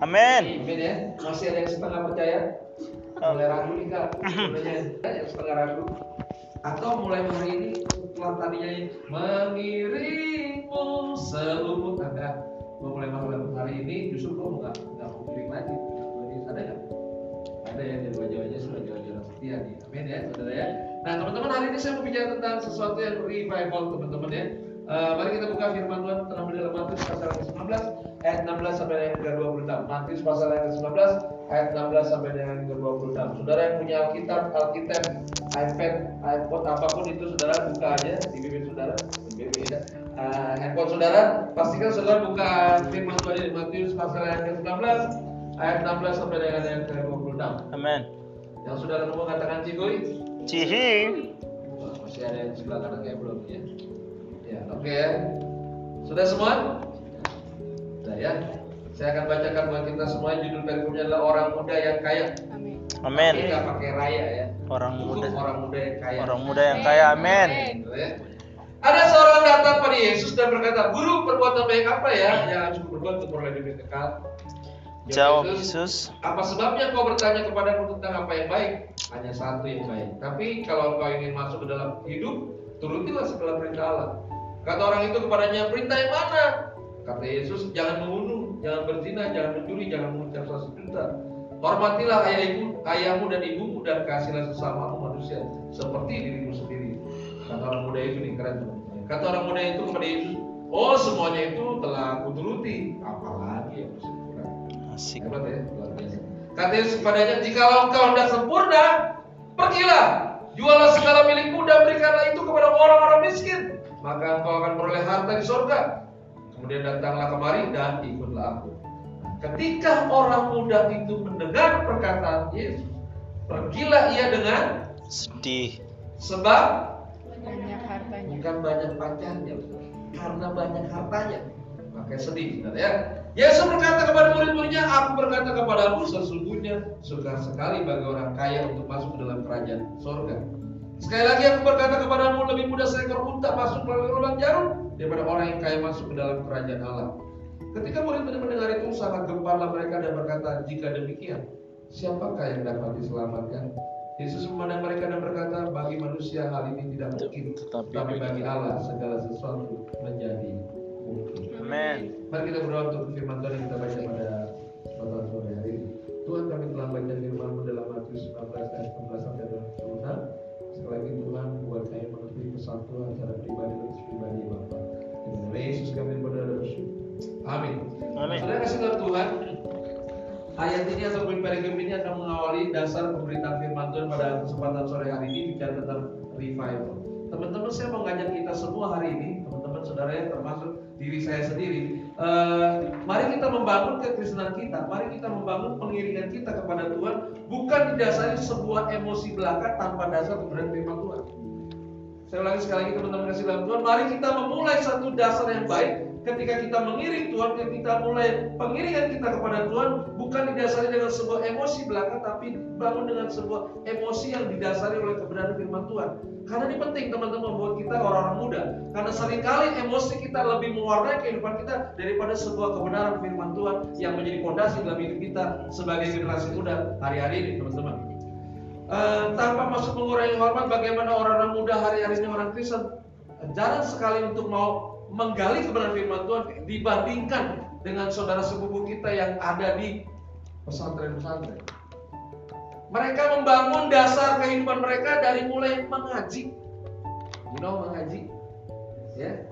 Amin. Amin ya. Masih ada yang setengah percaya? Mulai ragu nih kak. Yang setengah ragu. Atau mulai hari ini setelah tadinya mengiringmu seumur anda mau mulai malam hari ini justru kau nggak nggak mau kirim lagi. Jadi ada nggak? Ada ya jawa jawanya sudah jawa setia nih. Amin ya saudara ya. Nah teman-teman hari ini saya mau bicara tentang sesuatu yang revival teman-teman ya. Eh, mari kita buka firman Tuhan terambil dalam Matius pasal yang ke-19 ayat 16 sampai dengan yang ke-26. Matius pasal yang ke-19 ayat 16 sampai dengan yang ke-26. Saudara yang punya Alkitab, Alkitab, iPad, iPod apa pun itu saudara buka aja di bibir saudara, di bibir. Eh, handphone saudara, pastikan saudara buka firman Tuhan di Matius pasal yang ke-19 ayat 16 sampai dengan yang ke-26. Amin. Yang saudara nemu katakan ciguy. Cihi. Wah, masih ada yang sebelah kanan kayak belum ya. Ya, oke ya. Sudah semua? Ya. Saya akan bacakan buat kita semua judul perikopnya adalah orang muda yang kaya. Amin. Ini Amin. pakai raya ya. Orang muda. orang muda yang kaya. Orang muda yang kaya. Amin. Gitu ya. Ada seorang datang pada Yesus dan berkata, Guru perbuatan baik apa ya yang harus berbuat untuk beroleh hidup kekal? Jawab Yesus. Apa sebabnya kau bertanya kepadaku tentang apa yang baik? Hanya satu yang baik. Tapi kalau kau ingin masuk ke dalam hidup, turutilah segala perintah Allah. Kata orang itu kepadanya, perintah yang mana? Kata Yesus, jangan membunuh, jangan berzina, jangan mencuri, jangan mengucap saksi dusta. Hormatilah ayah ibu, ayahmu dan ibumu dan kasihlah sesamamu manusia seperti dirimu sendiri. Kata orang muda itu nih keren. teman-teman. Kata orang muda itu kepada Yesus, oh semuanya itu telah aku turuti, apalagi yang kurang. Asik. Hebat ya, luar biasa. Kata Yesus kepadanya, jikalau engkau hendak sempurna, pergilah, jualah segala milikmu dan berikanlah itu kepada orang-orang miskin. Maka engkau akan beroleh harta di sorga. Kemudian datanglah kemari dan ikutlah aku. Nah, Ketika orang muda itu mendengar perkataan Yesus, pergilah ia dengan Sedih. sebab Banyak hartanya. bukan banyak pacarnya, karena banyak hartanya. Makanya sedih, ya. Yesus berkata kepada murid-muridnya, Aku berkata kepadamu sesungguhnya sukar sekali bagi orang kaya untuk masuk ke dalam kerajaan surga. Sekali lagi aku berkata kepadamu lebih mudah seekor unta masuk melalui lubang jarum daripada orang yang kaya masuk ke dalam kerajaan Allah. Ketika murid-murid mendengar itu sangat gemparlah mereka dan berkata, jika demikian, siapakah yang dapat diselamatkan? Yesus memandang mereka dan berkata, bagi manusia hal ini tidak mungkin, Tetapi tapi bagi Allah segala sesuatu menjadi mungkin. Amin. Mari kita berdoa untuk firman Tuhan yang kita baca pada kesempatan sore hari ini. Tuhan kami telah baca firman-Mu dalam Matius 19 ayat 16 sampai 26. Lagi Tuhan buat kami mengerti kesatuan antara pribadi dan pribadi Bapa. Di nama Yesus kami berdoa dan bersyukur. Amin. Amin. Saudara kasih Tuhan, ayat ini ataupun perikop ini akan mengawali dasar pemberitaan firman Tuhan pada kesempatan sore hari ini bicara tentang revival. Teman-teman saya mau ngajak kita semua hari ini, teman-teman saudara yang termasuk diri saya sendiri, eh, mari kita membangun kekristenan kita, mari kita membangun pengiringan kita kepada Tuhan, bukan didasari sebuah emosi belaka tanpa dasar kebenaran firman Tuhan. Saya ulangi sekali lagi teman-teman kasih dalam Tuhan, mari kita memulai satu dasar yang baik ketika kita mengiring Tuhan, ketika kita mulai pengiringan kita kepada Tuhan bukan didasari dengan sebuah emosi belaka tapi dibangun dengan sebuah emosi yang didasari oleh kebenaran firman Tuhan. Karena ini penting teman-teman buat kita orang-orang muda. Karena sering kali emosi kita lebih mewarnai kehidupan kita daripada sebuah kebenaran firman Tuhan yang menjadi fondasi dalam hidup kita sebagai generasi muda hari-hari ini teman-teman. Eh, tanpa masuk mengurangi hormat bagaimana orang-orang muda hari-hari ini orang Kristen jarang sekali untuk mau menggali kebenaran firman Tuhan dibandingkan dengan saudara sepupu kita yang ada di pesantren-pesantren. Mereka membangun dasar dari mulai mengaji. You know mengaji? Ya.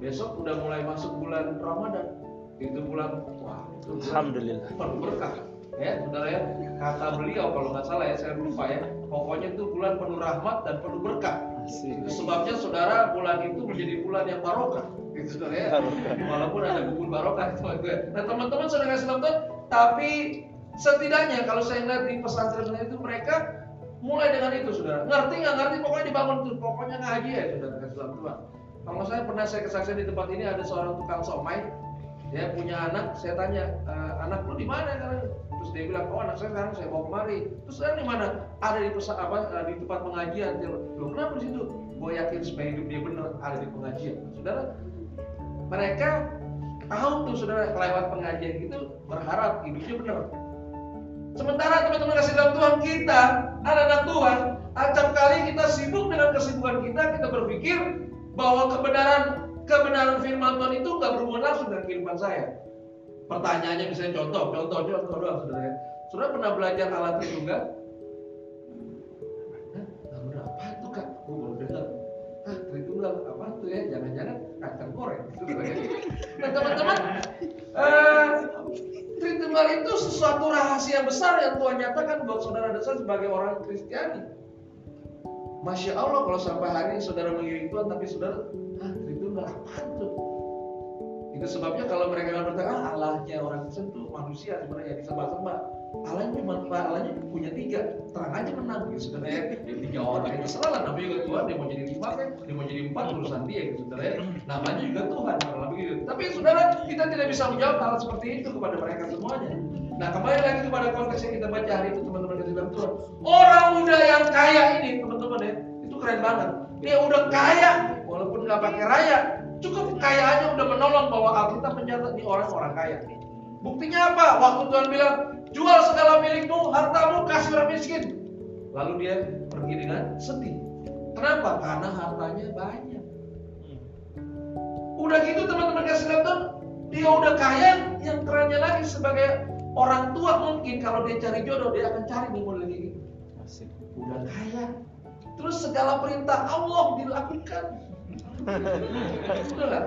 Besok udah mulai masuk bulan Ramadan. Itu bulan wah, itu bulan Alhamdulillah. penuh berkah. Ya, saudara ya, kata beliau kalau nggak salah ya, saya lupa ya. Pokoknya itu bulan penuh rahmat dan penuh berkah. Itu sebabnya saudara bulan itu menjadi bulan yang barokah. Gitu saudara ya. Walaupun ada bubur barokah itu. Nah teman-teman saudara kasih nonton, tapi setidaknya kalau saya lihat di pesantren itu mereka mulai dengan itu saudara. Ngerti nggak ngerti pokoknya dibangun tuh, pokoknya ngaji ya saudara kasih dalam Tuhan. Kalau saya pernah saya kesaksian di tempat ini ada seorang tukang somai, dia punya anak, saya tanya, "E, anak lu di mana sekarang? Terus dia bilang, oh anak saya sekarang saya bawa kemari. Terus sekarang di mana? Ada di pesa, apa eh, di tempat pengajian. Dia Loh, kenapa di situ? Gue yakin supaya hidup dia benar ada di pengajian. Saudara, mereka tahu tuh saudara kelewat pengajian itu berharap hidupnya benar. Sementara teman-teman kasih dalam Tuhan kita, anak-anak Tuhan, acap kali kita sibuk dengan kesibukan kita, kita berpikir bahwa kebenaran kebenaran firman Tuhan itu nggak berhubungan langsung dengan kehidupan saya. Pertanyaannya misalnya contoh, contoh, contoh doang saudara. Saudara pernah belajar alat Tritunggal? Hah? Apa tuh kak? Gue baru dengar. Ah, Tritunggal apa tuh ya? Jangan-jangan kacang goreng. Nah teman-teman, Tritunggal itu sesuatu rahasia besar yang Tuhan nyatakan buat saudara dan saya sebagai orang Kristiani. Masya Allah kalau sampai hari ini saudara mengiring Tuhan tapi saudara, ah Tritunggal apa tuh? Itu sebabnya kalau mereka bertanya, ah Allahnya orang Kristen tuh manusia sebenarnya disembah-sembah. Allahnya cuma Allahnya punya tiga, terang aja menang gitu sebenarnya. Ya, tiga orang itu salah namanya juga Tuhan, dia mau jadi lima kan, dia mau jadi empat urusan dia gitu sebenarnya. Namanya juga Tuhan, kurang lebih gitu. Tapi saudara, kita tidak bisa menjawab hal seperti itu kepada mereka semuanya. Nah kembali lagi kepada konteks yang kita baca hari itu teman-teman kasih dalam Tuhan. Orang muda yang kaya ini teman-teman ya, itu keren banget. Dia udah kaya, walaupun nggak pakai raya, cukup kaya aja udah menolong bahwa Alkitab mencatat di orang-orang kaya. Buktinya apa? Waktu Tuhan bilang, jual segala milikmu, hartamu, kasih orang miskin. Lalu dia pergi dengan sedih. Kenapa? Karena hartanya banyak. Udah gitu teman-teman kasih nonton, dia udah kaya, yang kerennya lagi sebagai orang tua mungkin kalau dia cari jodoh dia akan cari nih model kayak gitu. Asik. Udah kaya, terus segala perintah Allah dilakukan. Udah.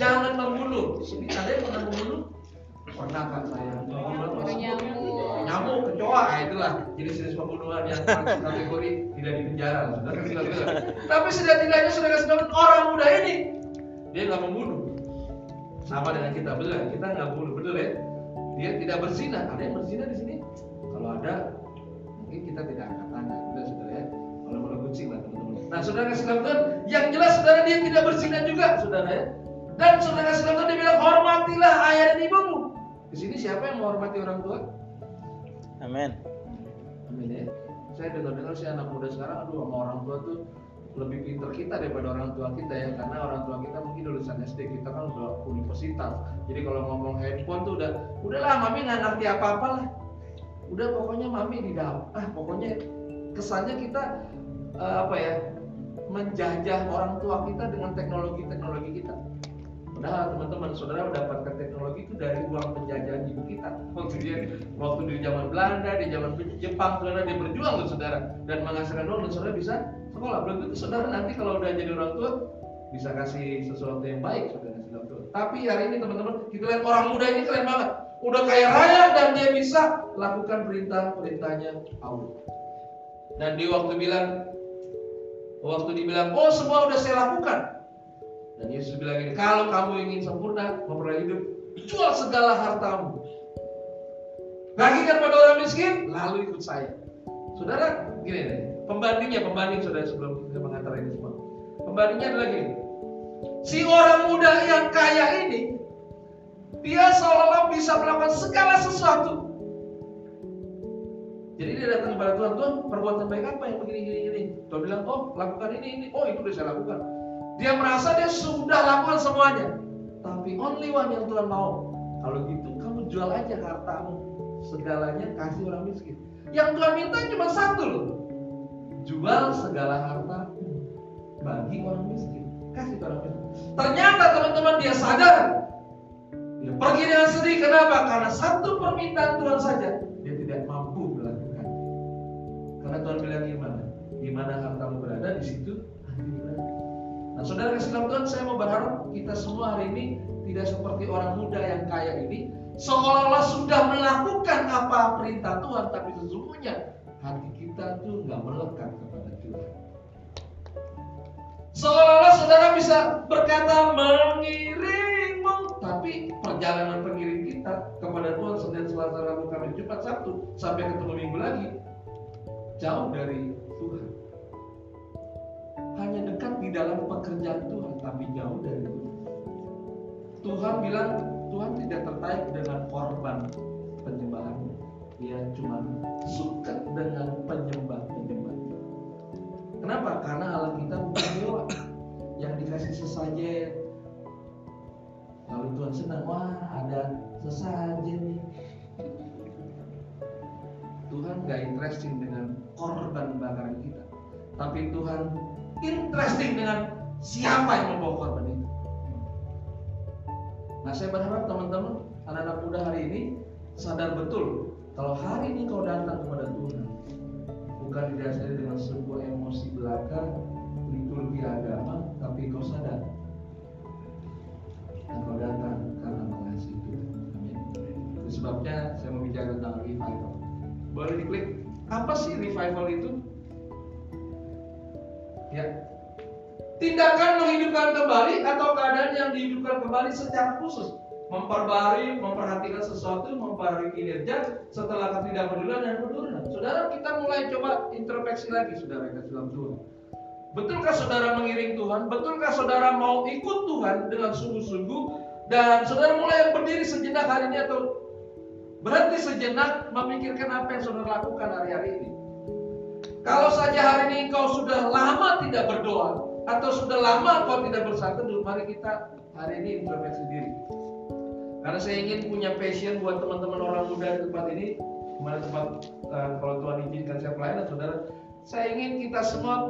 Jangan membunuh. Di sini ada yang pernah membunuh? Pernah kan saya. Apa? Nyamuk, kecoa, nah, itulah jenis-jenis pembunuhan yang kategori tidak di penjara. Saudara, saudara. Tapi setidak-tidaknya sudah kasih tahu orang muda ini dia nggak membunuh. Sama dengan kita betul kita nggak membunuh betul ya. Dia tidak berzina. Ada yang berzina di sini? Kalau ada, mungkin kita tidak angkat tangan, betul saudara ya. Kalau mau kucing lah teman-teman. Nah, saudara Tuhan, yang jelas saudara dia tidak berzina juga, saudara ya. Dan saudara Tuhan dia bilang hormatilah ayah dan ibumu. Di sini siapa yang menghormati orang tua? Amin. Amin ya. Saya dengar-dengar si anak muda sekarang, aduh sama orang tua tuh lebih pintar kita daripada orang tua kita ya karena orang tua kita mungkin lulusan SD kita kan udah universitas jadi kalau ngomong handphone tuh udah udahlah mami nggak ngerti apa apa lah udah pokoknya mami di dalam ah pokoknya kesannya kita eh, apa ya menjajah orang tua kita dengan teknologi teknologi kita Padahal teman-teman saudara mendapatkan teknologi itu dari uang penjajahan ibu kita. Waktu dia waktu di zaman Belanda, di zaman Jepang, saudara dia berjuang loh saudara dan menghasilkan uang dan saudara bisa sekolah. Belum tentu saudara nanti kalau udah jadi orang tua bisa kasih sesuatu yang baik saudara tua. Tapi hari ini teman-teman kita lihat orang muda ini keren banget. Udah kaya raya dan dia bisa lakukan perintah-perintahnya Allah. Dan dia waktu bilang waktu dibilang, oh semua udah saya lakukan. Dan Yesus bilang ini, kalau kamu ingin sempurna, memperoleh hidup, jual segala hartamu. Bagikan pada orang miskin, lalu ikut saya. Saudara, gini deh, pembandingnya, pembanding saudara sebelum kita mengantar ini semua. Pembandingnya adalah gini. Si orang muda yang kaya ini, dia seolah-olah bisa melakukan segala sesuatu. Jadi dia datang kepada Tuhan, Tuhan perbuatan baik apa yang begini gini gini. Tuhan bilang, oh lakukan ini ini, oh itu udah saya lakukan. Dia merasa dia sudah lakukan semuanya. Tapi only one yang Tuhan mau. Kalau gitu kamu jual aja hartamu. Segalanya kasih orang miskin. Yang Tuhan minta cuma satu loh. Jual segala harta bagi orang miskin. Kasih ke orang miskin. Ternyata teman-teman dia sadar. Dia pergi dengan sedih. Kenapa? Karena satu permintaan Tuhan saja. Dia tidak mampu melakukan. Karena Tuhan bilang gimana? Di mana hartamu berada, di situ. Nah, saudara kasih dalam Tuhan, saya mau berharap kita semua hari ini tidak seperti orang muda yang kaya ini, seolah-olah sudah melakukan apa perintah Tuhan, tapi sesungguhnya hati kita tuh nggak melekat kepada Tuhan. Seolah-olah saudara bisa berkata mengiringmu, tapi perjalanan pengiring kita kepada Tuhan Senin, Selasa, Rabu, Kamis, Jumat, Sabtu sampai ketemu minggu lagi jauh dari hanya dekat di dalam pekerjaan Tuhan tapi jauh dari Tuhan. Tuhan bilang Tuhan tidak tertarik dengan korban penyembahannya. Dia cuma suka dengan penyembah penyembah. Kenapa? Karena Allah kita bukan dewa yang dikasih sesajen. Lalu Tuhan senang, wah ada sesajen nih. Tuhan gak interesting dengan korban bakaran kita. Tapi Tuhan interesting dengan siapa yang membawa korban itu. Nah saya berharap teman-teman, anak-anak muda hari ini sadar betul kalau hari ini kau datang kepada Tuhan bukan didasari dengan sebuah emosi belaka, liturgi agama, tapi kau sadar dan kau datang karena mengasihi Tuhan. Amin. Sebabnya saya mau bicara tentang revival. Boleh diklik. Apa sih revival itu? Ya. Tindakan menghidupkan kembali atau keadaan yang dihidupkan kembali secara khusus memperbarui, memperhatikan sesuatu, memperbarui kinerja setelah ketidakpedulian dan penurunan. Saudara, kita mulai coba introspeksi lagi, saudara yang dalam Tuhan. Betulkah saudara mengiring Tuhan? Betulkah saudara mau ikut Tuhan dengan sungguh-sungguh? Dan saudara mulai berdiri sejenak hari ini atau berhenti sejenak memikirkan apa yang saudara lakukan hari-hari ini. Kalau saja hari ini kau sudah lama tidak berdoa atau sudah lama kau tidak bersatu, mari kita hari ini introspeksi diri. Karena saya ingin punya passion buat teman-teman orang muda di tempat ini, mana tempat uh, kalau Tuhan izinkan saya pelayanan, saudara. Saya ingin kita semua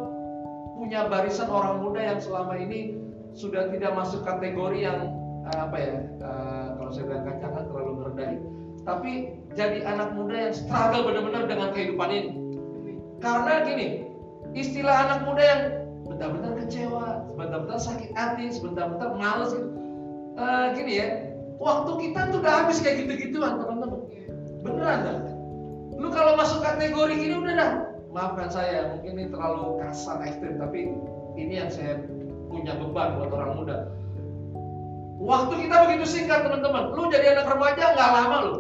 punya barisan orang muda yang selama ini sudah tidak masuk kategori yang uh, apa ya, uh, kalau saya bilang kacangan terlalu merendahi, tapi jadi anak muda yang struggle benar-benar dengan kehidupan ini. Karena gini, istilah anak muda yang bentar-bentar kecewa, sebentar-bentar sakit hati, sebentar-bentar males gitu. Uh, gini ya, waktu kita tuh udah habis kayak gitu-gituan teman-teman. Beneran dah. Lu kalau masuk kategori ini udah dah. Maafkan saya, mungkin ini terlalu kasar ekstrim, tapi ini yang saya punya beban buat orang muda. Waktu kita begitu singkat teman-teman. Lu jadi anak remaja nggak lama lu.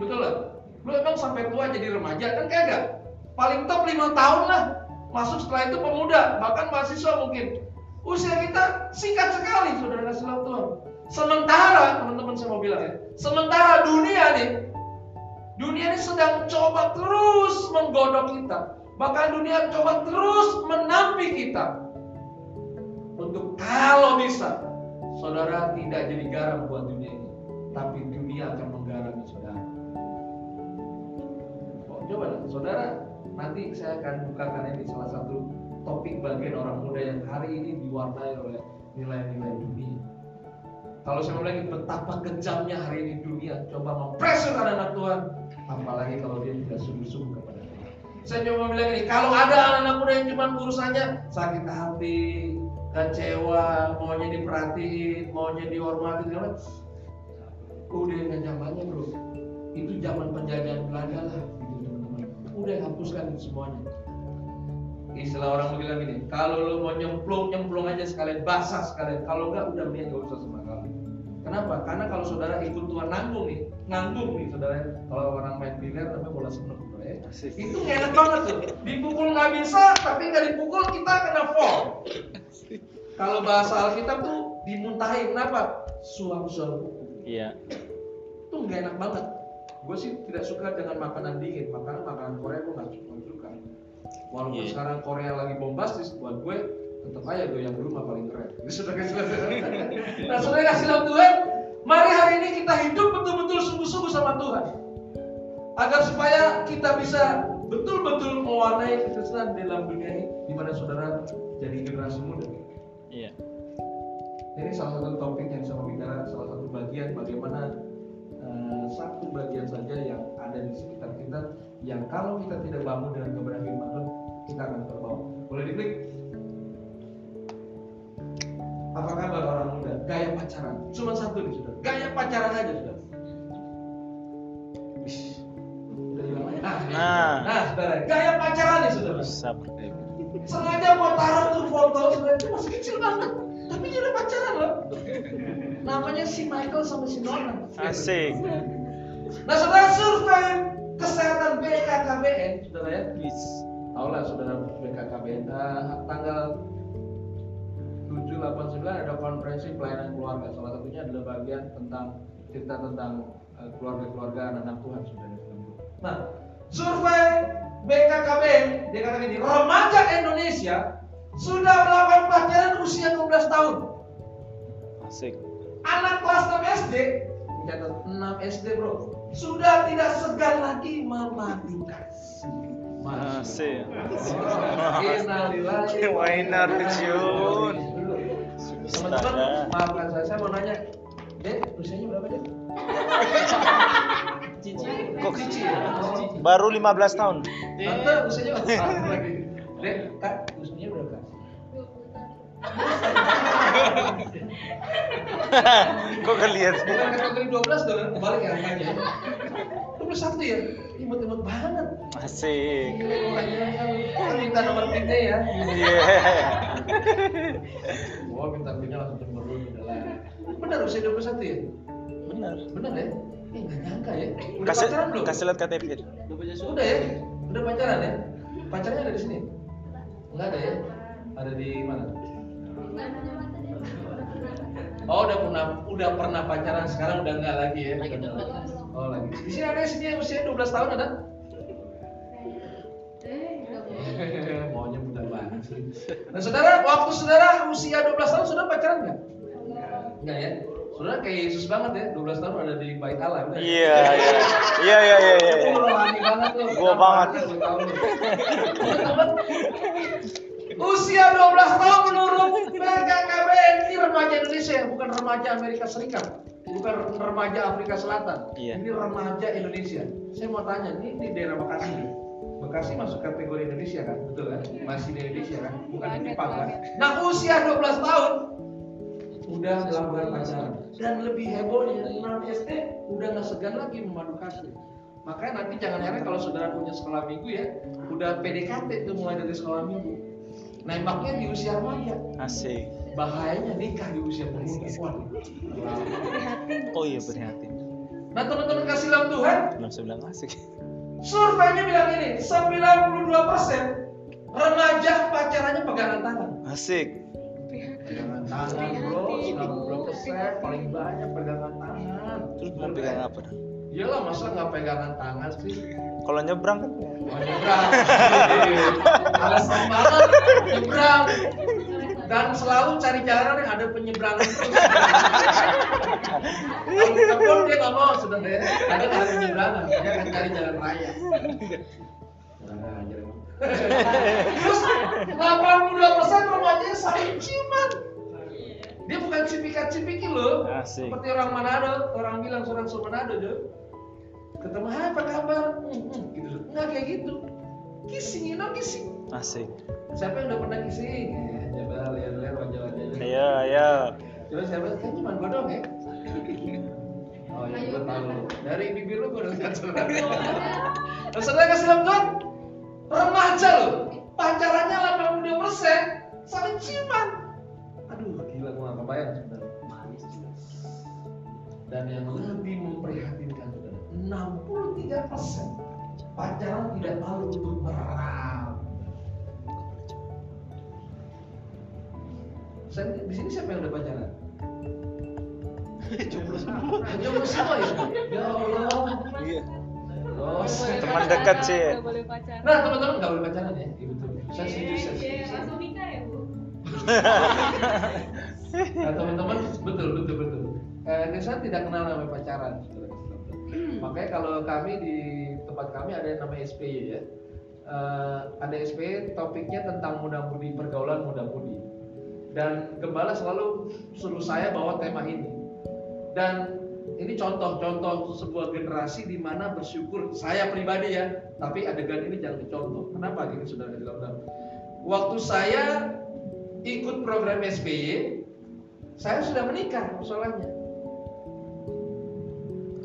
Betul lah. Lu emang sampai tua jadi remaja kan kagak. Paling top 5 tahun lah. Masuk setelah itu pemuda, bahkan mahasiswa mungkin. Usia kita singkat sekali, saudara kasih Tuhan. Sementara, teman-teman saya mau bilang ya, sementara dunia nih, dunia ini sedang coba terus menggodok kita. Bahkan dunia coba terus menampi kita. Untuk kalau bisa, saudara tidak jadi garam buat dunia ini. Tapi dunia akan saudara, nanti saya akan bukakan ini salah satu topik bagian orang muda yang hari ini diwarnai oleh nilai-nilai dunia. Kalau saya lagi betapa kejamnya hari ini dunia coba mempressure anak-anak Tuhan, apalagi kalau dia tidak sungguh-sungguh kepada Tuhan. Saya cuma bilang ini, kalau ada anak-anak muda yang cuma urusannya sakit hati, kecewa, maunya diperhatiin, maunya dihormati, segala udah nggak zamannya bro. Itu zaman penjajahan Belanda lah. Udah hapuskan semuanya. Istilah orang bilang gini, kalau lu mau nyemplung, nyemplung aja sekalian, basah sekalian. Kalau enggak, udah mending gak usah sama kali. Kenapa? Karena kalau saudara ikut Tuhan nanggung nih, nanggung nih saudara. Kalau orang main biliar tapi bola seneng ya. Itu gak enak banget tuh. Dipukul nggak bisa, tapi nggak dipukul kita kena fall. Kalau bahasa Alkitab tuh dimuntahin, kenapa? Suam-suam pukul. Iya. Itu nggak enak banget. Gue sih tidak suka dengan makanan dingin, makanan makanan Korea gue nggak suka. Walaupun Iya. sekarang Korea lagi bombastis, buat gue tetap aja gue yang dulu mah paling keren. Ini sudah Nah, saudara kasih Tuhan, mari hari ini kita hidup betul-betul sungguh-sungguh sama Tuhan. Agar supaya kita bisa betul-betul mewarnai kekristenan dalam dunia ini, di mana saudara jadi generasi muda. Iya. Ini salah satu topik yang saya mau kalau kita tidak bangun dengan kebenaran firman Tuhan, kita akan terbawa. Boleh diklik? Apa kabar orang muda? Gaya pacaran. Cuma satu nih sudah. Gaya pacaran aja sudah. Nah, Nah. nah, saudara, gaya pacaran nih berdaya. Sengaja mau taruh tuh foto sebenarnya itu masih kecil banget. Tapi dia udah pacaran loh. Namanya si Michael sama si Nona. Asik. Nah saudara survei kesehatan BKKBN, saudara ya. Wis. Tahu lah saudara BKKBN uh, tanggal 7, 8, 9 ada konferensi pelayanan keluarga. Salah satunya adalah bagian tentang cerita tentang uh, keluarga-keluarga anak-anak Tuhan saudara. Nah, survei BKKBN dia katakan ini remaja Indonesia sudah melakukan pacaran usia 12 tahun. Asik. Anak kelas 6 SD, catat 6 SD bro, sudah tidak segan lagi memadu kasih. Masih. Innalillahi. Teman-teman, maafkan saya, saya mau nanya, Dek, usianya berapa dek? Kok Cici baru 15 tahun? Tante usianya berapa? Dek, kak, usianya berapa? Kok kelihat? Bukan kategori 12 dong, kebalik ya angkanya. 21 ya? Imut-imut banget. Orangnya kan minta nomor pinnya ya. Iya. Wah, minta pinnya langsung cemberut. Benar usia 21 ya? Benar. Benar ya? Eh, nggak nyangka ya. Udah Kasih pacaran belum? kasih lihat KTP. Udah ya? Udah pacaran ya? Pacarnya ada di sini? Enggak ada ya? Ada di mana? Oh, udah pernah udah pernah pacaran sekarang udah enggak lagi ya? Oh, lagi. Di sini ada sini yang usia 12 tahun ada? Maunya muda banget sih. Nah, saudara, waktu saudara usia 12 tahun sudah pacaran nggak? Enggak ya? Saudara kayak Yesus banget ya, 12 tahun ada di bait Allah. ya? Iya, iya. Iya, iya, iya, iya. Oh, rohani banget. Gua banget. Usia 12 tahun menurut BKKBN ini remaja Indonesia, bukan remaja Amerika Serikat, bukan remaja Afrika Selatan. Iya. Ini remaja Indonesia. Saya mau tanya, ini di daerah Bekasi. Bekasi masuk kategori Indonesia kan, betul kan? Masih di Indonesia kan, bukan di Jepang kan? Nah usia 12 tahun udah melakukan pacaran dan lebih hebohnya 6 SD udah nggak segan lagi memadu kasih. Makanya nanti jangan heran kalau saudara punya sekolah minggu ya, udah PDKT tuh mulai dari sekolah minggu. Nembaknya di usia remaja. Asik. Bahayanya nikah di usia pemuda. Waduh. Oh iya prihatin. Nah teman-teman kasih dalam Tuhan, Belum saya bilang asik. surveinya bilang ini, 92% remaja pacarannya pegangan tangan. Asik. Pegangan tangan bro, 92% paling banyak pegangan tangan. Terus mau pegang apa? dong? Iyalah masa nggak pegangan tangan sih? Kalau nyebrang kan? Oh, nyebrang. Alasan banget nyebrang. Dan selalu cari jalan yang ada penyeberangan terus. Kalau dia nggak mau sudah deh. Ada ada penyeberangan, dia akan cari jalan raya. Nah. Terus 82% remajanya saling ciuman. Dia bukan cipikat-cipiki loh. Asik. Seperti orang Manado, orang bilang seorang sur Manado tuh. Ketemu, "Hai, apa kabar?" Hmm, hmm, gitu. Enggak kayak gitu. Kissing, you know kissing. Asik. Siapa yang udah pernah kissing? Ya, coba lihat-lihat wajah-wajahnya. Iya, iya. Coba siapa? Kan cuma gua dong ya. Oh iya, gua tahu. Dari bibir lu gua udah lihat saudara. Nah, saudara kasih Tuhan. Remaja loh. Pacarannya 82% saling ciuman. Kebayang sebenarnya. Dan yang lebih memprihatinkan saudara, 63% pacaran tidak malu untuk meram. Saya, di sini siapa yang udah pacaran? Jomblo semua. Jomblo semua ya? Ya Allah. Iya. Oh, Teman dekat sih. Nah teman-teman nggak boleh pacaran ya? Iya betul. Saya setuju, saya setuju. Langsung nikah ya, Bu? Nah teman-teman betul betul betul. Eh, ini saya tidak kenal namanya pacaran. Makanya kalau kami di tempat kami ada yang namanya SPY ya. Eh, ada SPY topiknya tentang muda-mudi pergaulan muda-mudi. Dan gembala selalu suruh saya bawa tema ini. Dan ini contoh-contoh sebuah generasi di mana bersyukur saya pribadi ya, tapi adegan ini jangan dicontoh. Kenapa gini saudara saudara? Waktu saya ikut program SBY, saya sudah menikah soalnya.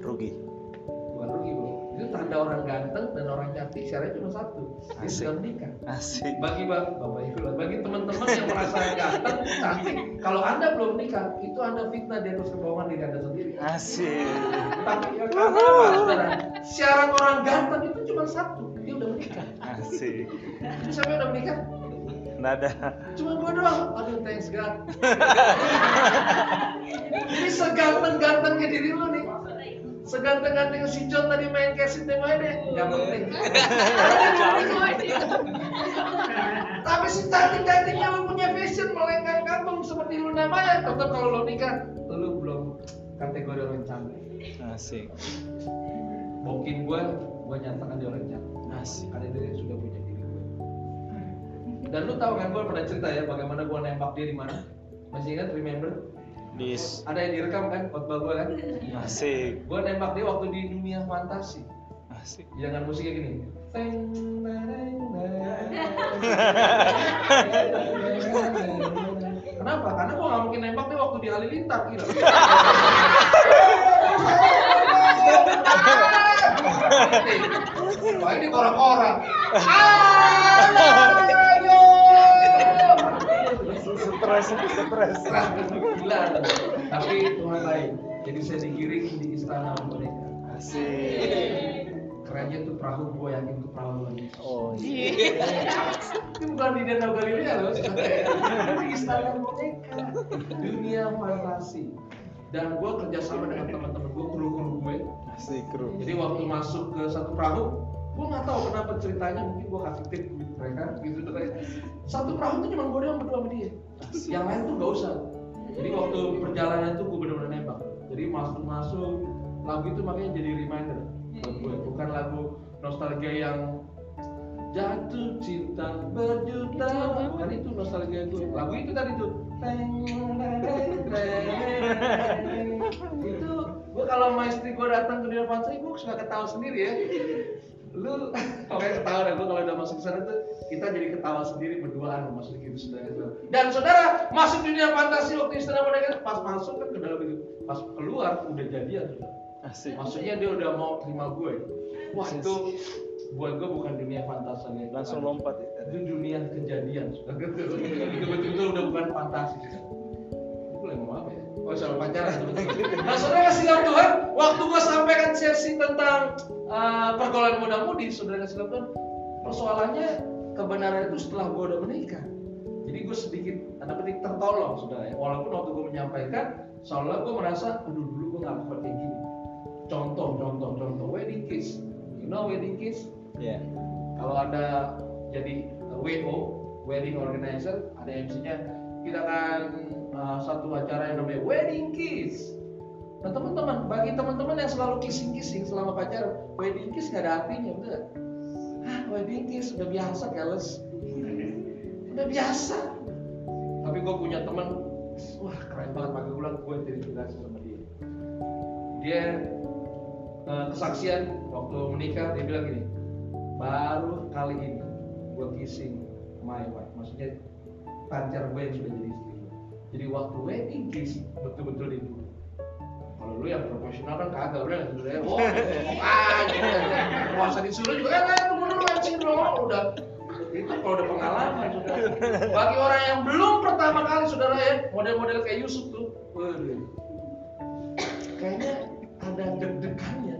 Rugi. Bukan rugi bro. Itu tanda orang ganteng dan orang cantik syaratnya cuma satu. Dia Asik. sudah menikah. Asik. Bagi bang, bapak ibu, bagi teman-teman yang merasa ganteng, cantik, kalau anda belum nikah, itu anda fitnah di atas kebohongan diri anda sendiri. Asik. Tapi ya karena apa, saudara? Syarat orang ganteng itu cuma satu, dia udah menikah. Asik. Itu siapa yang udah menikah? Nada. Cuma gua doang. Aduh, thanks God. Jadi seganteng-gantengnya diri lu nih. Seganteng-ganteng si John tadi main cassette yang main deh, nggak penting. Tapi si cantik-cantiknya lu punya fashion melenggang kantong seperti Luna Maya, tetap kalau lo nikah, lu belum kategori orang cantik. Asik. Bokin gue, gue nyatakan dia orang cantik. Asik. Karena dia sudah punya gue. Dan lu tahu kan gue pernah cerita ya bagaimana gue nembak dia di mana? Masih ingat? Remember? Dis. Ada yang direkam kan khotbah gue kan? Asik. Gue nembak dia waktu di dunia fantasi. Asik. Jangan musiknya gini. Teng. Kenapa? Karena gue gak mungkin nembak dia waktu di halilintar gitu. Wah ini korak-korak. Stres, stres. Gila. Tapi Tuhan lain. Jadi saya digiring di istana mereka. Asik. Kerennya tuh perahu gue yakin tuh perahu lagi. Oh iya. Ini bukan di Danau Galilea loh, di istana boneka, dunia fantasi. Dan gue kerjasama dengan teman-teman gue, kru-kru gue. Asik, kru. Jadi waktu masuk ke satu perahu, gue nggak tahu kenapa ceritanya, mungkin gue kasih tip ke mereka, gitu kayak satu perahu tuh cuma gue doang berdua sama dia. Yang lain tuh gak usah. Jadi waktu perjalanan tuh gue bener-bener nembak. Jadi masuk-masuk, lagu itu makanya jadi reminder buat gue. Bukan lagu nostalgia yang jatuh cinta berjuta. Bukan itu nostalgia gue lagu itu tadi tuh. Itu gue kalau sama istri gue datang ke dunia fantasi gue suka ketawa sendiri ya lu pokoknya ketawa dan gue kalau udah masuk ke sana tuh kita jadi ketawa sendiri berduaan masuk gitu saudara dan saudara masuk dunia fantasi waktu istana mereka pas masuk kan ke dalam itu pas keluar udah jadian. Saudara. Asik. maksudnya dia udah mau terima gue wah itu buat gue bukan dunia fantasi nih. Langsung lompat ya. itu dunia kejadian sudah gitu. Itu betul-betul udah bukan fantasi. Itu apa ya? Oh soal pacaran. Nah saudara kasih Tuhan. Waktu gue sampaikan sesi tentang uh, pergaulan muda-mudi saudara kasih Tuhan persoalannya kebenaran itu setelah gue udah menikah. Jadi gue sedikit tanda petik tertolong saudara ya. Walaupun waktu gue menyampaikan seolah gue merasa aduh dulu gue nggak seperti gini. Contoh contoh contoh wedding kiss. You know wedding kiss? Iya. kalau ada jadi uh, WO wedding organizer ada MC-nya kita akan uh, satu acara yang namanya wedding kiss nah teman-teman bagi teman-teman yang selalu kissing-kissing selama pacaran wedding kiss nggak ada artinya nggak? Hah, wedding kiss udah biasa keles udah biasa. Tapi gue punya teman wah keren banget pakai ulang gue terinspirasi sama dia. Dia uh, kesaksian waktu menikah dia bilang gini baru kali ini gue kissing my wife maksudnya pacar gue yang sudah jadi istri jadi waktu wedding kiss betul-betul dulu kalau lu yang profesional kan kagak udah sudah ya oh aja puasa disuruh juga. Eh tunggu dulu MC dulu udah. Itu kalau udah pengalaman sudah. Bagi orang yang belum pertama kali saudara ya model-model kayak Yusuf tuh kayaknya ada deg-degannya.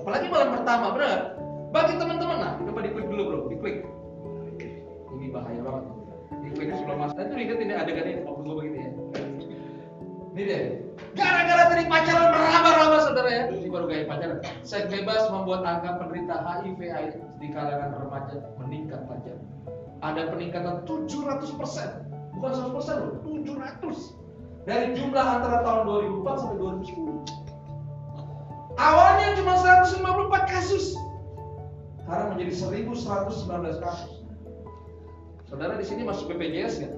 Apalagi malam pertama benar bagi teman-teman nah coba diklik dulu bro. Diklik ini bahaya banget. Diklik sebelum mas nah, itu inget ini adegan ini waktu gue begitu ya ini deh gara-gara tadi pacaran meraba-raba saudara ya. Ini baru gaya pacaran. Seks bebas membuat angka penderita HIV AIDS di kalangan remaja meningkat tajam. Ada peningkatan 700 persen. Bukan 100 persen loh 700 dari jumlah antara tahun 2004 sampai 2010 awalnya cuma 154 kasus. Sekarang menjadi 1119 kasus. Saudara di sini masuk BPJS nggak?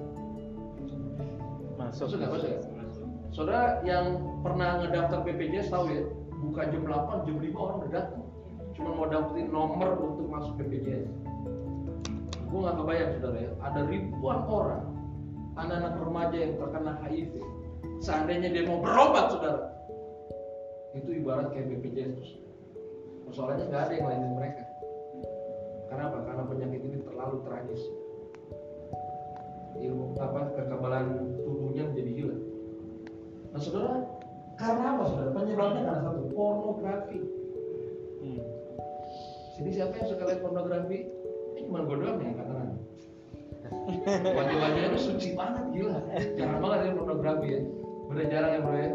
Masuk. Masuk nggak? Masuk ya? Saudara yang pernah ngedaftar BPJS tahu ya, buka jam 8, jam 5 orang udah datang. Cuma mau dapetin nomor untuk masuk BPJS. Gue nggak kebayang saudara ya, ada ribuan orang, anak-anak remaja yang terkena HIV. Seandainya dia mau berobat saudara, itu ibarat kayak BPJS terus. Persoalannya nggak ada yang lain mereka. Kenapa? Karena penyakit ini terlalu tragis. Ilmu apa kekebalan tubuhnya menjadi hilang. Nah saudara, karena apa saudara? Penyebabnya karena satu, pornografi. Hmm. Sini siapa yang suka lihat pornografi? Ini cuma gue doang nih angkat tangan. Wajah-wajahnya itu suci banget, gila. Jarang banget ya pornografi ya. Udah jarang ya bro ya.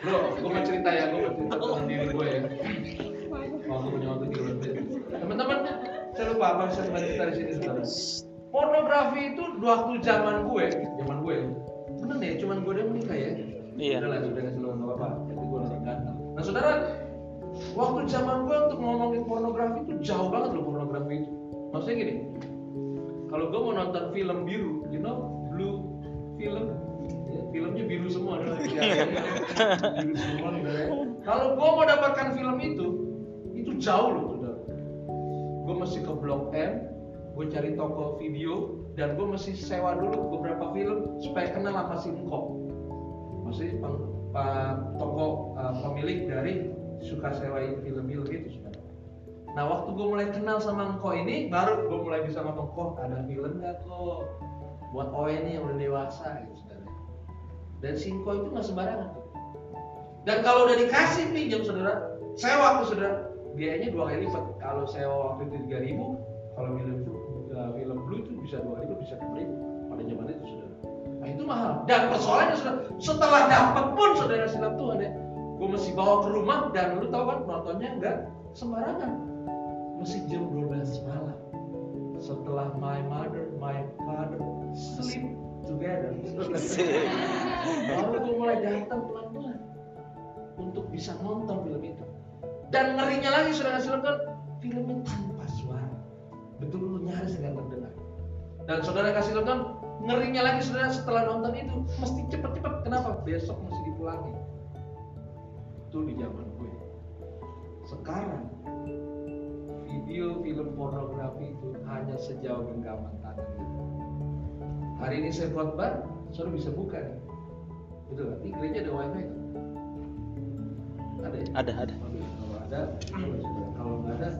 Bro, gue mau cerita ya, gue mau cerita tentang diri gue ya. Waktu punya waktu di Teman-teman, saya lupa apa yang saya cerita di sini saudara. Pornografi itu waktu zaman gue, zaman gue, bener nih, cuman gue udah menikah ya. Iya. Udah lah, sudah lo nggak apa-apa. Jadi gue orang ganteng. Nah saudara, waktu zaman gue untuk ngomongin pornografi itu jauh banget loh pornografi itu. Maksudnya gini, kalau gue mau nonton film biru, you know, blue film, ya, filmnya biru semua, ada biru semua. saudara. Kalau gue mau dapatkan film itu, itu jauh loh, saudara. Gue mesti ke Blok M, gue cari toko video, dan gue mesti sewa dulu beberapa film supaya kenal sama si Engkok. Maksudnya peng- pa- toko uh, pemilik dari suka sewain film-film itu. Nah waktu gue mulai kenal sama Engkok ini, baru gue mulai bisa ngomong kok ada film nggak kok buat OE nih yang udah dewasa gitu saudara. Dan si itu nggak sembarangan. Dan kalau udah dikasih pinjam saudara, sewa tuh saudara, biayanya dua kali lipat. Kalau sewa waktu itu tiga ribu, kalau film itu film blue itu bisa dua ribu, bisa enam ribu pada zaman itu saudara. Nah itu mahal. Dan persoalannya saudara, setelah dapat pun saudara silap Tuhan ya, gue mesti bawa ke rumah dan lu tahu kan nontonnya nggak sembarangan. Mesti jam 12 malam. Setelah my mother, my father sleep together. Baru gue mulai datang pelan-pelan untuk bisa nonton film itu. Dan ngerinya lagi sudah ngasih nonton filmnya tanpa. Betul lu nyaris nggak terdengar. Dan saudara kasih nonton ngerinya lagi saudara setelah nonton itu mesti cepet-cepet. Kenapa? Besok mesti dipulangi. Itu di zaman gue. Sekarang video film pornografi itu hanya sejauh genggaman tangan. Hari ini saya khotbah, saudara bisa buka nih. Betul kan? Di gereja ada wifi kan? Ada ya? Ada, ada. Kalau ada, kalau nggak ada,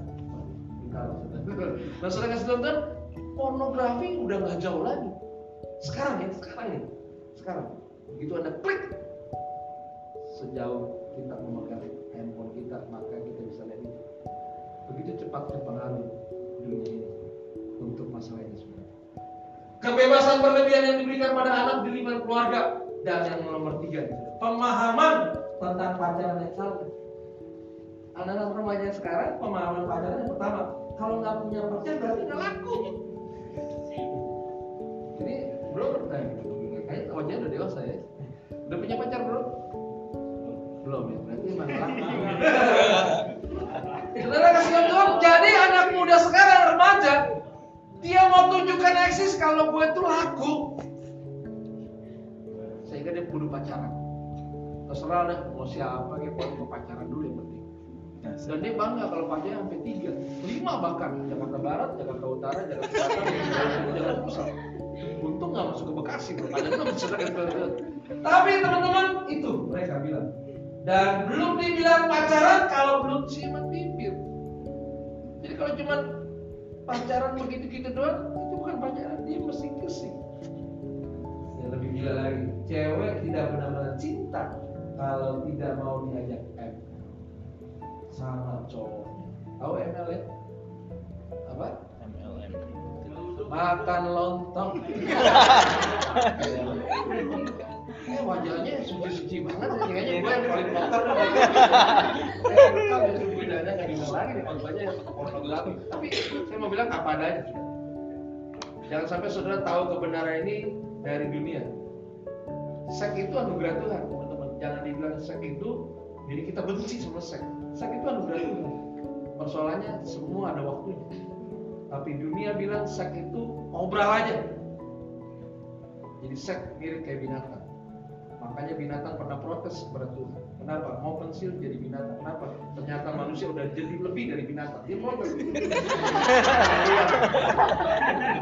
Nah, saudara kasih tonton, pornografi udah nggak jauh lagi. Sekarang ya, sekarang ya, sekarang. Begitu ada klik, sejauh kita memegang handphone kita, maka kita bisa lihat itu. Begitu cepat terpengaruh dunia ini untuk masalah ini semua. Kebebasan berlebihan yang diberikan pada anak di lingkungan keluarga dan yang nomor tiga, pemahaman tentang pacaran yang salah. Anak-anak remaja sekarang pemahaman pacaran yang pertama, kalau nggak punya pacar berarti nggak laku. Jadi bro, eh, kayak wajahnya udah dewasa ya. Udah punya pacar bro? Belum ya, berarti laku. Saudara kasih jadi anak muda sekarang remaja, dia mau tunjukkan eksis kalau gue itu laku. Sehingga dia kudu pacaran. Terserah deh, mau siapa gitu, mau pacaran dulu penting. Dan dia bangga kalau pacarnya sampai tiga, lima bahkan Jakarta Barat, Jakarta Utara, Jakarta Selatan, Jakarta Pusat. Untung nggak masuk ke Bekasi, bro. bisa ke Tapi teman-teman itu mereka bilang. Dan belum dibilang pacaran kalau belum ciuman bibir. Jadi kalau cuma pacaran begitu-gitu doang, itu bukan pacaran, dia mesti kissing. Yang lebih gila lagi, cewek tidak benar-benar cinta kalau tidak mau diajak M sama cowoknya. Tahu ML ya? Apa? MLM. Makan lontong. Eh wajahnya suci-suci banget ya. Kayaknya gue yang paling kotor besok gue dada nggak bilang lagi nih pornografi. Tapi saya mau bilang apa adanya. Jangan sampai saudara tahu kebenaran ini dari dunia. Seks itu anugerah Tuhan, teman-teman. Jangan dibilang seks itu jadi kita benci sama seks. Seks itu anugerah Tuhan. Persoalannya semua ada waktunya. Tapi dunia bilang seks itu ngobrol aja. Jadi seks mirip kayak binatang. Makanya binatang pernah protes kepada Tuhan. Kenapa? Mau pensiun jadi binatang. Kenapa? Ternyata manusia udah jadi lebih dari binatang. Dia.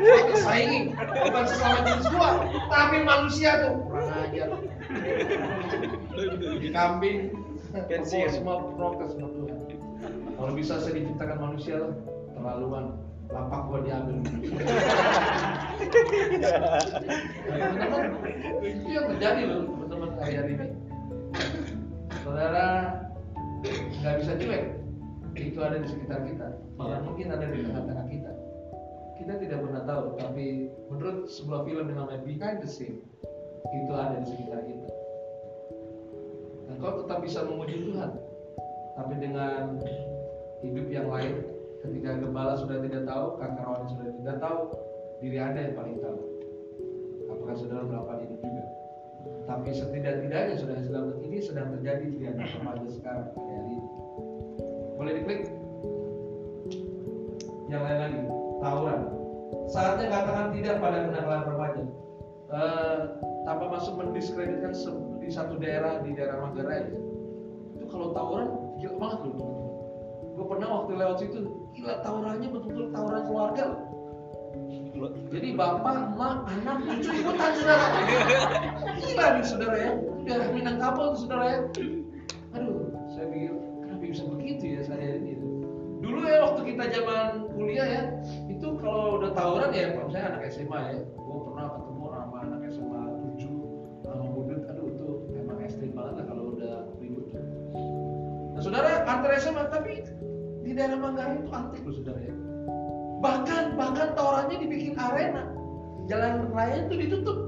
Protes saingi. Bukan sesama jenis gua, tapi manusia tuh kurang ajar. Kambing. Pensiun. Semua protes sama Tuhan. Kalau bisa saya diciptakan manusia lah, terlaluan. Lapak gua diambil. teman-teman itu yang terjadi loh teman-teman hari-hari ini saudara nggak bisa cuek itu ada di sekitar kita malah mungkin ada di tengah-tengah kita kita tidak pernah tahu tapi menurut sebuah film yang namanya Behind the Scene itu ada di sekitar kita dan kau tetap bisa memuji Tuhan. Tapi dengan hidup yang lain ketika gembala sudah tidak tahu kakarawan sudah tidak tahu diri anda yang paling tahu. Apakah saudara melakukan ini juga? Tapi setidak-tidaknya saudara sedang ini sedang terjadi di anak remaja sekarang ini. Boleh diklik? Yang lain lagi tawuran. Saatnya katakan tidak pada kenakalan remaja. Eh, tanpa masuk mendiskreditkan se- di satu daerah di daerah Manggarai itu kalau tawuran gila banget loh gue pernah waktu lewat situ gila tawurannya betul-betul tawuran keluarga loh jadi bapak, emak, anak, cucu ikutan saudara. Gila nih saudara ya. Daerah Minangkabau tuh saudara ya. Aduh, saya pikir kenapa bisa begitu ya saya ini. Dulu ya waktu kita zaman kuliah ya, itu kalau udah tawuran ya, kalau saya anak SMA ya, antar SMA tapi di daerah Manggarai itu antik loh saudara ya bahkan bahkan tawurannya dibikin arena. Jalan raya itu ditutup.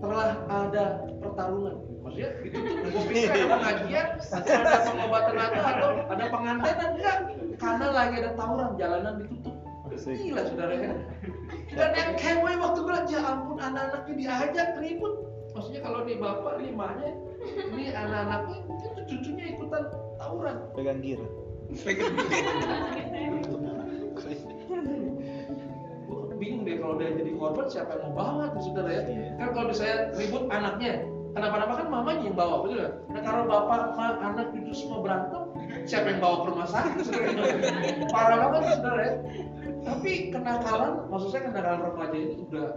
Setelah ada pertarungan. Maksudnya ditutup gue pikir ada pengajian atau ada pengobatan atau atau ada pengantenan enggak? Karena lagi ada tawuran jalanan ditutup. Gila saudara. Ya dan yang kewe waktu bilang ya ampun anak-anaknya diajak ribut. Maksudnya kalau nih bapak nih emaknya ini anak-anaknya itu cucunya ikutan tawuran. Pegang gear. Gua bingung deh kalau dia jadi korban siapa yang mau bawa tuh saudara ya Iya. kan kalau misalnya ribut anaknya kenapa-napa kan mamanya yang bawa betul nggak? nah kalau bapak ma, anak cucu semua berantem siapa yang bawa ke rumah sakit saudara parah banget tuh, saudara ya tapi kenakalan maksud saya kenakalan remaja ini udah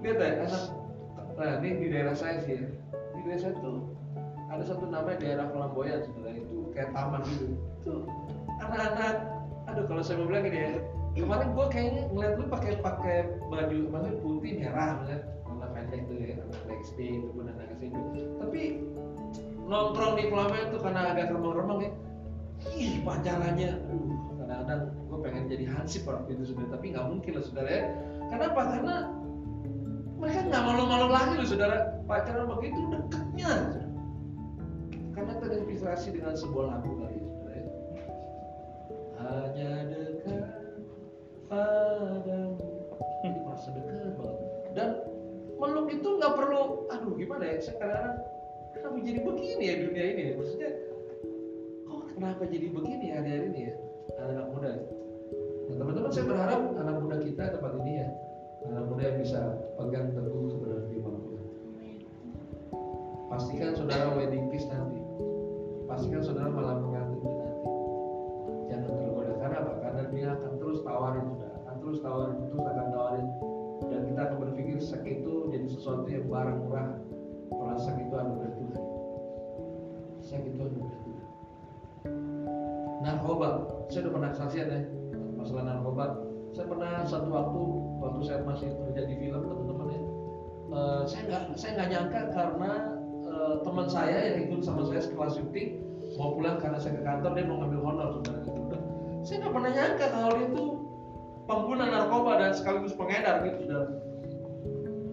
lihat ya anak. Nah ini di daerah saya sih ya. Di daerah saya tuh ada satu namanya daerah Flamboyan saudara itu kayak taman gitu. Tuh anak-anak aduh kalau saya mau bilang gini ya kemarin gua kayaknya ngeliat lu pakai pakai baju maksudnya putih merah misalnya warna pendek tuh ya anak SD itu pun anak SMP tapi nongkrong di Flamboyan tuh karena agak remang-remang ya. Ih pacarannya aduh kadang-kadang gue pengen jadi hansip waktu itu saudara tapi nggak mungkin lah saudara ya. Kenapa? Karena mereka nggak malu-malu lagi loh saudara. Pacaran begitu dekatnya. Karena terinspirasi dengan sebuah lagu kali ya ya. hanya dekat padamu jadi merasa dekat banget dan meluk itu nggak perlu aduh gimana ya saya kadang-kadang kenapa jadi begini ya dunia ini ya maksudnya kok kenapa jadi begini ya hari-hari ini ya anak-anak muda ya? Nah, teman-teman saya berharap anak muda kita tempat ini ya anak muda yang bisa pegang teguh kebenaran firman Tuhan. Pastikan saudara wedding kiss nanti. Pastikan saudara malam pengantin nanti. Jangan tergoda karena apa? Karena dia akan terus tawarin saudara, akan terus tawarin, terus akan tawarin. Dan kita akan berpikir seks itu jadi sesuatu yang barang murah. Seks itu anugerah Tuhan. Seks itu anugerah Tuhan. Narkoba, saya udah pernah kesaksian ya masalah narkoba. Saya pernah satu waktu waktu saya masih kerja di film teman-teman ya, eh, saya nggak saya nggak nyangka karena eh, teman saya yang ikut sama saya sekelas syuting mau pulang karena saya ke kantor dia mau ngambil honor gitu. Saya nggak pernah nyangka kalau itu pengguna narkoba dan sekaligus pengedar gitu saudara.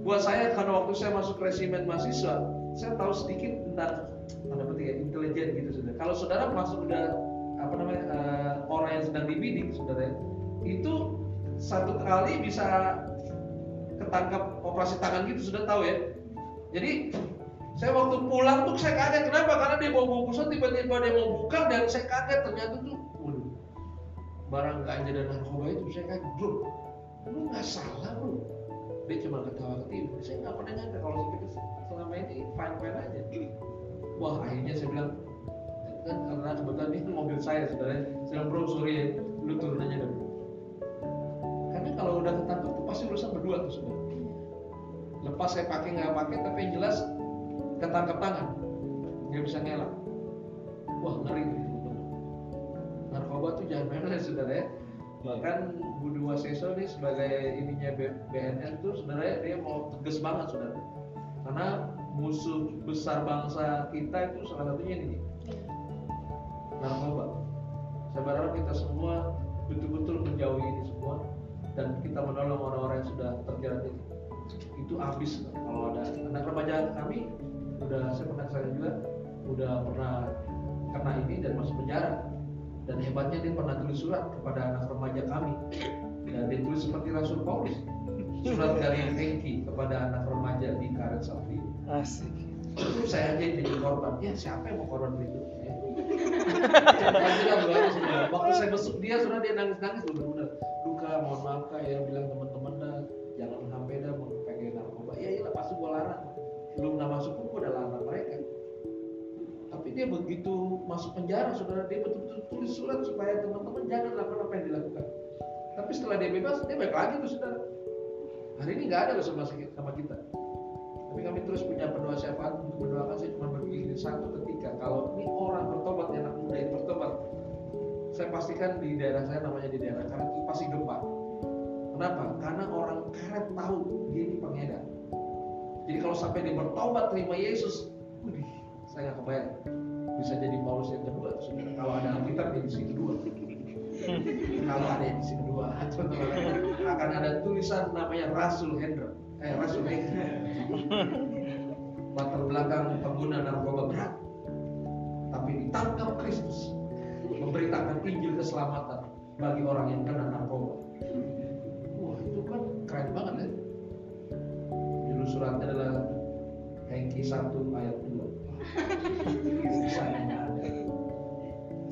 Buat saya karena waktu saya masuk resimen mahasiswa, saya tahu sedikit tentang tanda petik ya, intelijen gitu saudara. Kalau saudara masuk udah apa namanya eh, orang yang sedang dibidik saudara itu satu kali bisa ketangkap operasi tangan gitu sudah tahu ya. Jadi saya waktu pulang tuh saya kaget kenapa? Karena dia bawa bungkusan tiba-tiba dia mau buka dan saya kaget ternyata tuh waduh, barang ganja dan narkoba itu saya kaget bro, lu nggak salah bro. Dia cuma ketawa ketiwi. Saya nggak pernah nyangka kalau saya selama ini fine fine aja. Wah akhirnya saya bilang kan karena kebetulan ini mobil saya saudara saya bilang bro sorry ya lu turun aja dulu karena kalau udah ketangkep tuh pasti urusan berdua tuh saudara lepas saya pakai nggak pakai tapi yang jelas ketangkep tangan nggak bisa ngelak. Wah ngeri narkoba tuh jangan main ya saudara ya bahkan Budi Waseso nih sebagai ininya BNN tuh sebenarnya dia mau tegas banget saudara karena musuh besar bangsa kita itu salah satunya ini. Nih narkoba. Saya berharap kita semua betul-betul menjauhi ini semua dan kita menolong orang-orang yang sudah terjerat ini. Itu habis kalau ada anak remaja kami udah saya pernah saya juga udah pernah kena ini dan masuk penjara dan hebatnya dia pernah tulis surat kepada anak remaja kami Dan ditulis seperti Rasul Paulus. Surat dari Hengki kepada anak remaja di Karet Sapri. Asik. Itu saya aja yang jadi korban. Ya siapa yang mau korban begitu? Ya. Waktu saya besuk dia sudah dia nangis-nangis benar-benar. Luka, mohon maaf kak ya bilang teman-teman dia begitu masuk penjara saudara dia betul-betul tulis surat supaya teman-teman jangan lakukan apa yang dilakukan. Tapi setelah dia bebas dia baik lagi tuh saudara. Hari ini nggak ada loh sama sama kita. Tapi kami terus punya pendoa syafaat untuk mendoakan saya cuma berpikir satu ketika kalau ini orang bertobat anak muda yang bertobat saya pastikan di daerah saya namanya di daerah karet itu pasti gempa kenapa? karena orang karet tahu dia ini pengedar jadi kalau sampai dia bertobat terima Yesus Wih, saya nggak kebayang bisa jadi Paulus yang kedua. Kalau ada Alkitab dia di sini kedua. Kalau ada yang dua teman-teman, akan ada tulisan namanya Rasul Hendra. Eh Rasul Hendra. Latar belakang pengguna narkoba berat. Tapi ditangkap Kristus. Memberitakan Injil keselamatan bagi orang yang kena narkoba. Wah itu kan keren banget ya. Judul suratnya adalah Hengki 1 ayat 2 kisahnya ada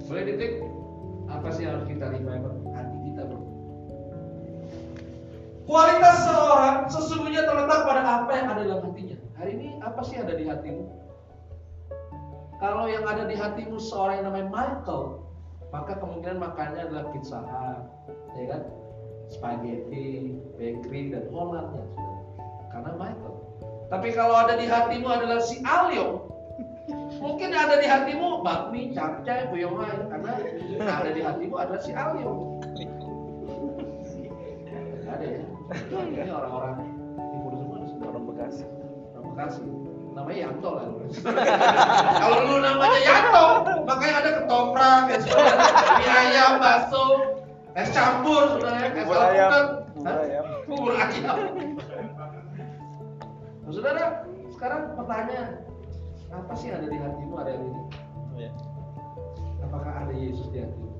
boleh detik apa sih yang harus kita revival hati kita bro Kualitas seorang sesungguhnya terletak pada apa yang ada dalam hatinya. Hari ini apa sih ada di hatimu? Kalau yang ada di hatimu seorang yang namanya Michael, maka kemungkinan makannya adalah pizza ya kan? Spaghetti, bakery dan Hollandnya, saudara. karena Michael. Tapi kalau ada di hatimu adalah si Alio, mungkin ada di hatimu bakmi, capcay, buyongan, karena ada di hatimu adalah si Alio. Ada ya? Ini orang-orang timur semua di sini. Orang Bekasi. Orang Bekasi. Namanya Yanto lah. Kalau lu namanya Yanto, makanya ada ketoprak, es mie ayam, bakso, es campur, saudara, es ayam. Bubur ayam. Bubur ayam. Nah, saudara, sekarang pertanyaan, apa sih ada di hatimu hari ini? Iya. Apakah ada Yesus di hatimu?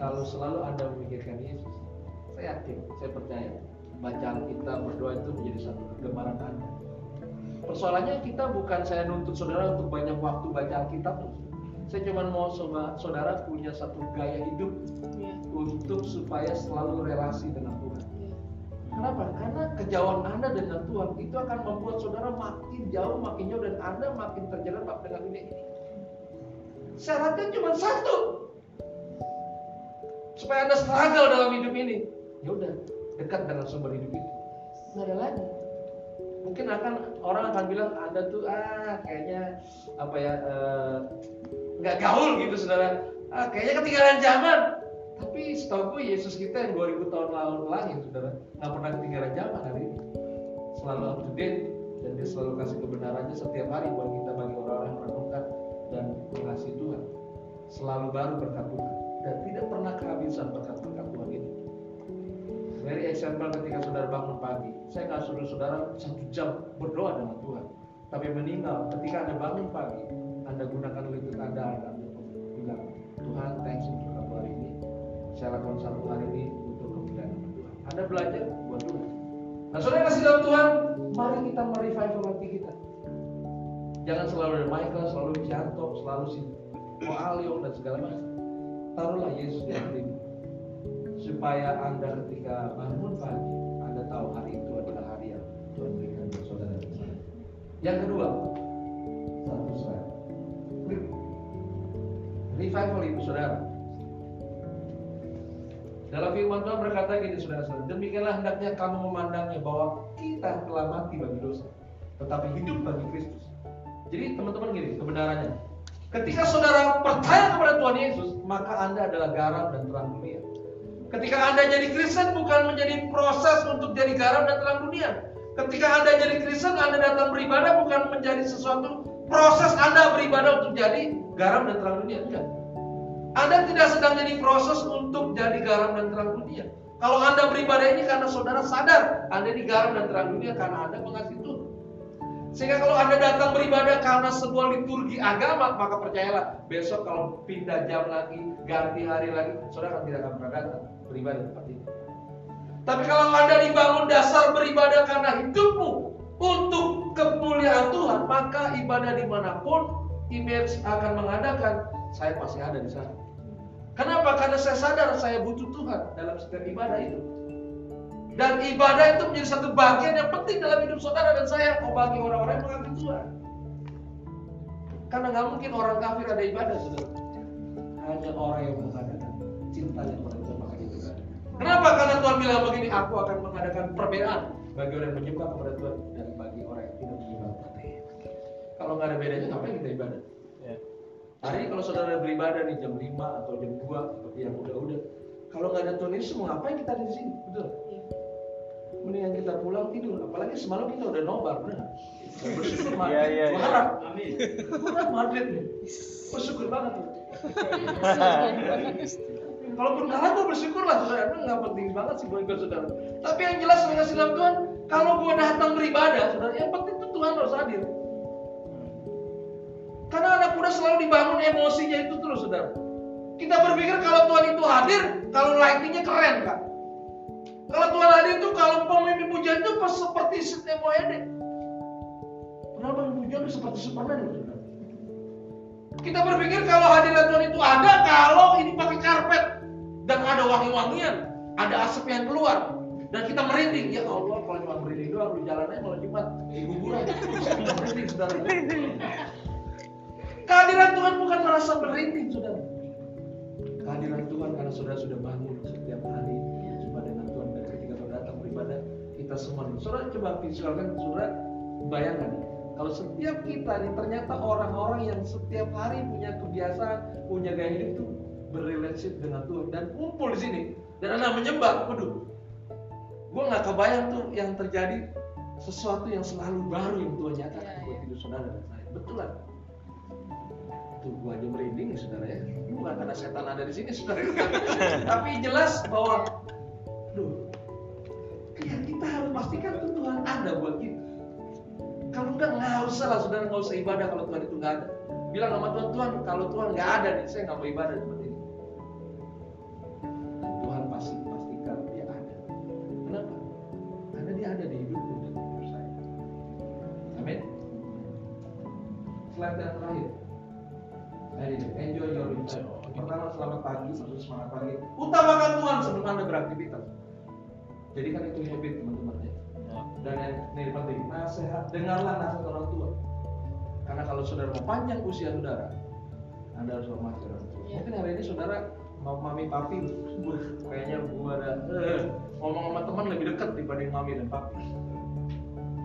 Kalau selalu Anda memikirkan Yesus, saya yakin, saya percaya, bacaan kita berdoa itu menjadi satu kegemaran Anda. Persoalannya kita bukan saya nuntut saudara untuk banyak waktu baca Alkitab. Saya cuma mau saudara punya satu gaya hidup Iya. untuk supaya selalu relasi dengan. Kenapa? Karena kejauhan Anda dengan Tuhan itu akan membuat saudara makin jauh, makin jauh dan Anda makin terjerembab dengan dunia ini. Syaratnya cuma satu. Supaya Anda struggle dalam hidup ini. Ya udah, dekat dengan sumber hidup itu. Nggak ada lagi. Mungkin akan orang akan bilang Anda tuh ah kayaknya apa ya eh, nggak gaul gitu saudara. Ah, kayaknya ketinggalan zaman. Tapi setahu gue Yesus kita yang 2000 tahun lalu lahir saudara nggak pernah ketinggalan zaman hari ini. Selalu up to date dan dia selalu kasih kebenarannya setiap hari buat kita bagi orang-orang yang merenungkan dan mengasihi Tuhan. Selalu baru berkat Tuhan dan tidak pernah kehabisan berkat-berkat Tuhan ini. Very example ketika saudara bangun pagi, saya nggak suruh saudara satu jam berdoa dengan Tuhan, tapi minimal ketika anda bangun pagi, anda gunakan lutut anda, anda bilang Tuhan, thanks ini, saya lakukan satu hari ini untuk kemuliaan Tuhan. Anda belajar buat Tuhan. Nah, saudara kasih dalam Tuhan, mari kita merevival hati kita. Jangan selalu ada Michael, selalu Janto, selalu si Alio dan segala macam. Taruhlah Yesus di hatimu supaya anda ketika bangun pagi anda tahu hari itu adalah hari yang Tuhan berikan buat saudara dan saya. Yang kedua, satu slide. Revival itu saudara. Dalam firman Tuhan berkata gini saudara-saudara, demikianlah hendaknya kamu memandangnya bahwa kita telah mati bagi dosa, tetapi hidup bagi Kristus. Jadi teman-teman gini kebenarannya. Ketika saudara percaya kepada Tuhan Yesus, maka Anda adalah garam dan terang dunia. Ketika Anda jadi Kristen bukan menjadi proses untuk jadi garam dan terang dunia. Ketika Anda jadi Kristen, Anda datang beribadah bukan menjadi sesuatu proses Anda beribadah untuk jadi garam dan terang dunia. Enggak. Anda tidak sedang jadi proses untuk jadi garam dan terang dunia. Kalau Anda beribadah ini karena saudara sadar Anda ini garam dan terang dunia karena Anda mengasihi Tuhan. Sehingga kalau Anda datang beribadah karena sebuah liturgi agama, maka percayalah, besok kalau pindah jam lagi, ganti hari lagi, saudara tidak akan pernah datang beribadah di tempat ini. Tapi kalau Anda dibangun dasar beribadah karena hidupmu untuk kemuliaan Tuhan, maka ibadah di mana pun image akan mengadakan, saya pasti ada di sana. Kenapa? Karena saya sadar saya butuh Tuhan dalam setiap ibadah itu. Dan ibadah itu menjadi satu bagian yang penting dalam hidup saudara dan saya, oh bagi orang-orang yang mengakui Tuhan. Karena nggak mungkin orang kafir ada ibadah, saudara. Hanya orang yang mengadakan cintanya kepada Tuhan maka itu ada. Kenapa? Karena Tuhan bilang begini, aku akan mengadakan perbedaan bagi orang yang menyembah kepada Tuhan dan bagi orang yang tidak menyembah kepada Tuhan. Kalau nggak ada bedanya, ngapain kita ibadah? Ya. Hari ini kalau saudara beribadah di jam 5 atau jam 2 seperti yang udah-udah, kalau nggak ada Tuhan Yesus, mau ngapain kita ada di sini? Betul. Mendingan kita pulang tidur, apalagi semalam kita udah nobar, benar? Bersyukur banget. Iya, iya, iya. Juara. Amin. Udah Madrid nih. Bersyukur banget. tuh. Kalaupun kalah tuh bersyukur lah saudara, itu nggak penting banget sih buat saudara. Tapi yang jelas saya kasih dalam Tuhan, kalau gue datang beribadah, saudara, yang penting tuh Tuhan harus hadir. Karena anak muda selalu dibangun emosinya itu terus saudara. Kita berpikir kalau Tuhan itu hadir, kalau lightingnya keren kan. Kalau Tuhan hadir itu kalau pemimpin pujian itu pas seperti Sidney Moede. Kenapa pujian itu seperti Superman saudara? Kita berpikir kalau hadirat Tuhan itu ada kalau ini pakai karpet dan ada wangi-wangian, ada asap yang keluar dan kita merinding. Ya Allah, kalau cuma merinding doang di jalannya malah Jumat di kuburan. Merinding, saudara. Kehadiran Tuhan bukan merasa merinding, saudara. Kehadiran Tuhan karena saudara sudah bangun setiap hari jumpa dengan Tuhan dan ketika saudara datang beribadah kita semua. Saudara coba visualkan, saudara bayangkan kalau setiap kita nih ternyata orang-orang yang setiap hari punya kebiasaan, punya gaya hidup itu berrelationship dengan Tuhan dan kumpul di sini dan anak menyembah, waduh, gue nggak kebayang tuh yang terjadi sesuatu yang selalu baru yang Tuhan nyatakan Iya, buat iya. hidup saudara dan saya. Betulan. Tuh gua aja merinding saudara ya. Ini bukan karena setan ada di sini saudara. Tapi jelas bahwa, duh, ya kita harus pastikan tuh Tuhan ada buat kita. Kalau enggak nggak usah lah saudara nggak usah ibadah kalau Tuhan itu nggak ada. Bilang sama Tuhan, Tuhan kalau Tuhan nggak ada nih, saya nggak mau ibadah Jadi kan itu habit teman-teman ya. Ya. Dan yang ini penting, nasihat, dengarlah nasihat orang tua. Karena kalau saudara mau panjang usia saudara, Anda harus hormati orang tua. Iya. Mungkin hari ini saudara mau mami papi, kayaknya gua ada eh, ngomong sama teman lebih dekat dibanding mami dan papi.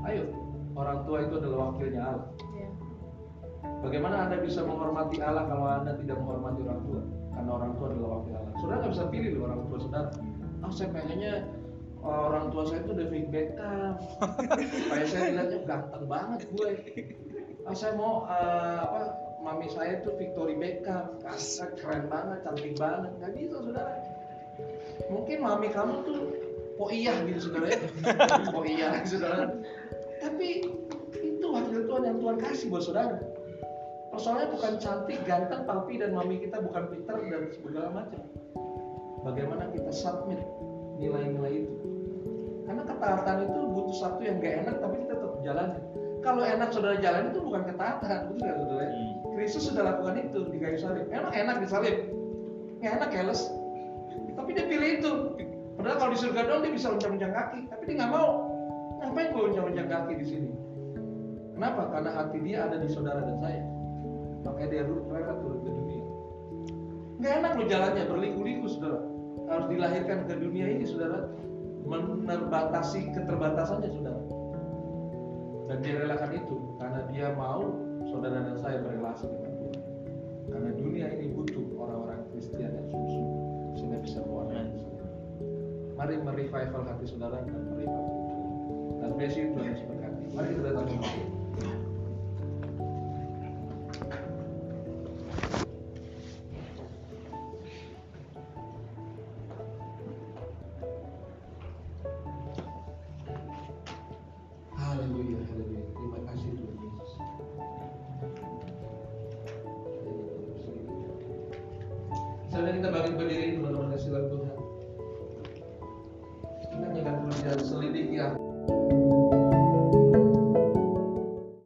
Ayo, orang tua itu adalah wakilnya Allah. Iya. Bagaimana Anda bisa menghormati Allah kalau Anda tidak menghormati orang tua? Karena orang tua adalah wakil Allah. Saudara nggak bisa pilih loh orang tua saudara. Ah, saya pengennya uh, orang tua saya itu David Beckham. Supaya saya dilihatnya ganteng banget gue. Ah, saya mau uh, apa? Mami saya itu Victory Beckham. Kasar, keren banget, cantik banget. Nggak bisa saudara. Mungkin mami kamu tuh oh iya gitu saudara. Oh iya saudara. Tapi itu wakil Tuhan yang Tuhan kasih buat saudara. Persoalannya bukan cantik, ganteng, papi dan mami kita bukan pintar dan segala macam. Bagaimana kita submit nilai-nilai itu? Karena ketaatan itu butuh satu yang gak enak tapi kita tetap jalanin. Kalau enak saudara jalan itu bukan ketaatan, betul nggak saudara? Hmm. Kristus sudah lakukan itu di kayu salib. Emang enak di salib? Nggak enak keles. Tapi dia pilih itu. Padahal kalau di surga dong dia bisa uncang-uncang kaki, tapi dia nggak mau. Ngapain gue uncang-uncang kaki di sini? Kenapa? Karena hati dia ada di saudara dan saya. Makanya dia rela turun ke dunia. Nggak enak loh jalannya, berliku-liku saudara. Harus dilahirkan ke dunia ini saudara. Menerbatasi keterbatasannya saudara. Dan dia relakan itu karena dia mau saudara dan saya berrelasi dengan Tuhan. Karena dunia ini butuh orang-orang Kristen yang sungguh sehingga bisa mewarnai. Mari merevival hati saudara dan merevival. Dan you Tuhan berkati. Mari kita datang ke